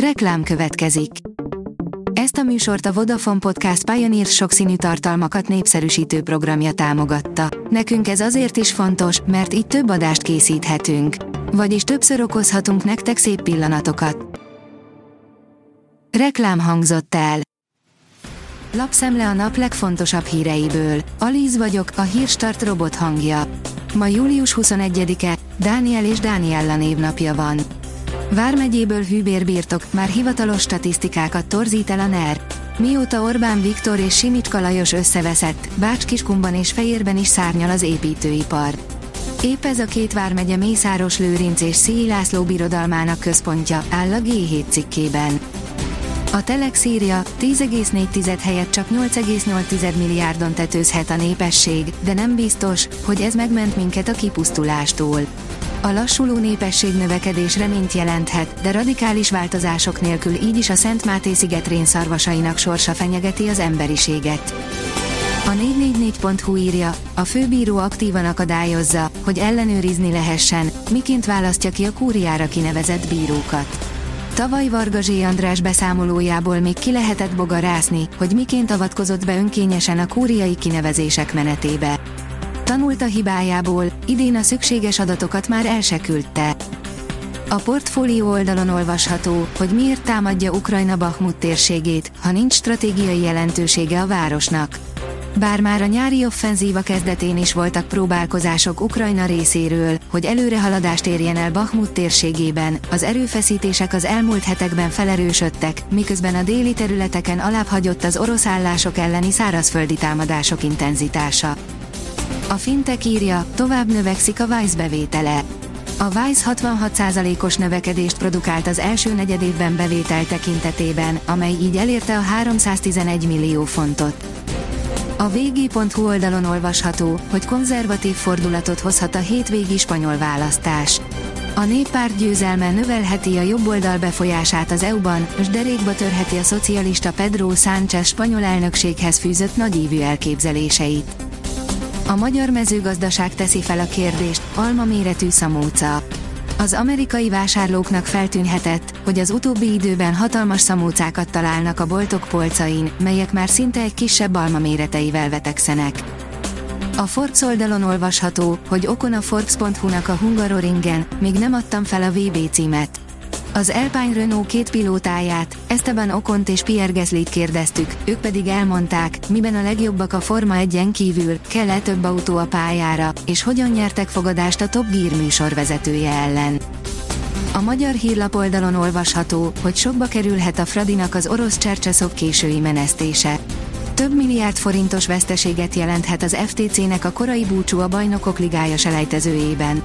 Reklám következik. Ezt a műsort a Vodafone Podcast Pioneer sokszínű tartalmakat népszerűsítő programja támogatta. Nekünk ez azért is fontos, mert így több adást készíthetünk. Vagyis többször okozhatunk nektek szép pillanatokat. Reklám hangzott el. Lapszemle a nap legfontosabb híreiből. Alíz vagyok, a hírstart robot hangja. Ma július 21-e, Dániel és Dániella névnapja van. Vármegyéből hűbérbirtok, már hivatalos statisztikákat torzít el a NER. Mióta Orbán Viktor és Simicska Lajos összeveszett, Bács-Kiskunban és Fejérben is szárnyal az építőipar. Épp ez a két vármegye Mészáros Lőrinc és Szíj László birodalmának központja, áll a G7 cikkében. A Telex írja, 10,4 helyett csak 8,8 milliárdon tetőzhet a népesség, de nem biztos, hogy ez megment minket a kipusztulástól. A lassuló népesség növekedés reményt jelenthet, de radikális változások nélkül így is a Szent Máté sziget rénszarvasainak sorsa fenyegeti az emberiséget. A 444.hu írja, a főbíró aktívan akadályozza, hogy ellenőrizni lehessen, miként választja ki a kúriára kinevezett bírókat. Tavaly Varga Zsé András beszámolójából még ki lehetett bogarászni, hogy miként avatkozott be önkényesen a kúriai kinevezések menetébe. Tanult a hibájából, idén a szükséges adatokat már elseküldte. A portfólió oldalon olvasható, hogy miért támadja Ukrajna Bahmut térségét, ha nincs stratégiai jelentősége a városnak. Bár már a nyári offenzíva kezdetén is voltak próbálkozások Ukrajna részéről, hogy előrehaladást érjen el Bahmut térségében, az erőfeszítések az elmúlt hetekben felerősödtek, miközben a déli területeken alább hagyott az orosz állások elleni szárazföldi támadások intenzitása. A fintek írja, tovább növekszik a Vice bevétele. A Vice 66%-os növekedést produkált az első negyedévben bevétel tekintetében, amely így elérte a 311 millió fontot. A vg.hu oldalon olvasható, hogy konzervatív fordulatot hozhat a hétvégi spanyol választás. A néppárt győzelme növelheti a jobboldal befolyását az EU-ban, és derékba törheti a szocialista Pedro Sánchez spanyol elnökséghez fűzött nagyívű elképzeléseit. A magyar mezőgazdaság teszi fel a kérdést, alma méretű szamóca. Az amerikai vásárlóknak feltűnhetett, hogy az utóbbi időben hatalmas szamócákat találnak a boltok polcain, melyek már szinte egy kisebb alma méreteivel vetekszenek. A Forbes oldalon olvasható, hogy okon a Forbes.hu-nak a Hungaroringen, még nem adtam fel a VB címet. Az Alpine Renault két pilótáját, Esteban Okont és Pierre Gaslyt kérdeztük, ők pedig elmondták, miben a legjobbak a Forma 1-en kívül, kell-e több autó a pályára, és hogyan nyertek fogadást a Top Gear műsor vezetője ellen. A magyar hírlap oldalon olvasható, hogy sokba kerülhet a Fradinak az orosz Csercseszov késői menesztése. Több milliárd forintos veszteséget jelenthet az FTC-nek a korai búcsú a bajnokok ligája selejtezőjében.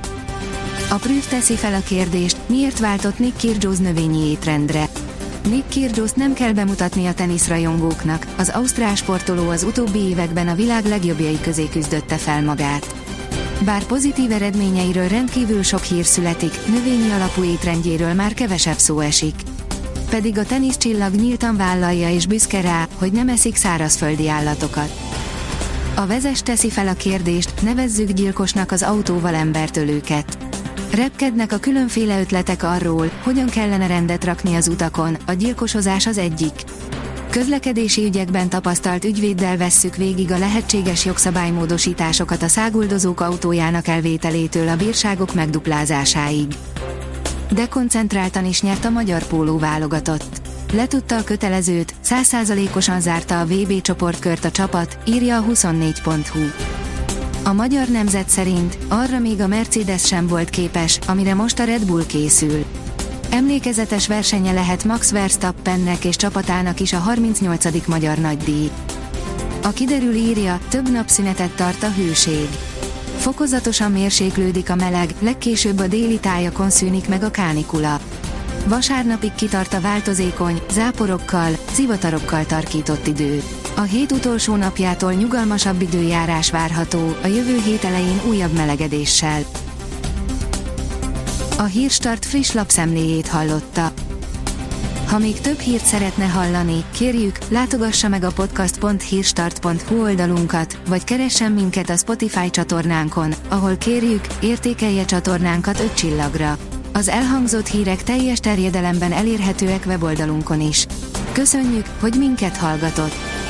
A Prüf teszi fel a kérdést, miért váltott Nick Kyrgios növényi étrendre. Nick Kyrgios nem kell bemutatni a teniszrajongóknak, az ausztrál sportoló az utóbbi években a világ legjobbjai közé küzdötte fel magát. Bár pozitív eredményeiről rendkívül sok hír születik, növényi alapú étrendjéről már kevesebb szó esik. Pedig a teniszcsillag nyíltan vállalja és büszke rá, hogy nem eszik szárazföldi állatokat. A vezes teszi fel a kérdést, nevezzük gyilkosnak az autóval embertölőket. Repkednek a különféle ötletek arról, hogyan kellene rendet rakni az utakon, a gyilkosozás az egyik. Közlekedési ügyekben tapasztalt ügyvéddel vesszük végig a lehetséges jogszabálymódosításokat a száguldozók autójának elvételétől a bírságok megduplázásáig. Dekoncentráltan is nyert a magyar póló válogatott. Letudta a kötelezőt, százszázalékosan zárta a VB csoportkört a csapat, írja a 24.hu. A magyar nemzet szerint arra még a Mercedes sem volt képes, amire most a Red Bull készül. Emlékezetes versenye lehet Max Verstappennek és csapatának is a 38. magyar nagydíj. A kiderül írja, több napszünetet tart a hőség. Fokozatosan mérséklődik a meleg, legkésőbb a déli tájakon szűnik meg a kánikula. Vasárnapig kitart a változékony, záporokkal, zivatarokkal tarkított idő. A hét utolsó napjától nyugalmasabb időjárás várható, a jövő hét elején újabb melegedéssel. A Hírstart friss lapszemléjét hallotta. Ha még több hírt szeretne hallani, kérjük, látogassa meg a podcast.hírstart.hu oldalunkat, vagy keressen minket a Spotify csatornánkon, ahol kérjük, értékelje csatornánkat 5 csillagra. Az elhangzott hírek teljes terjedelemben elérhetőek weboldalunkon is. Köszönjük, hogy minket hallgatott!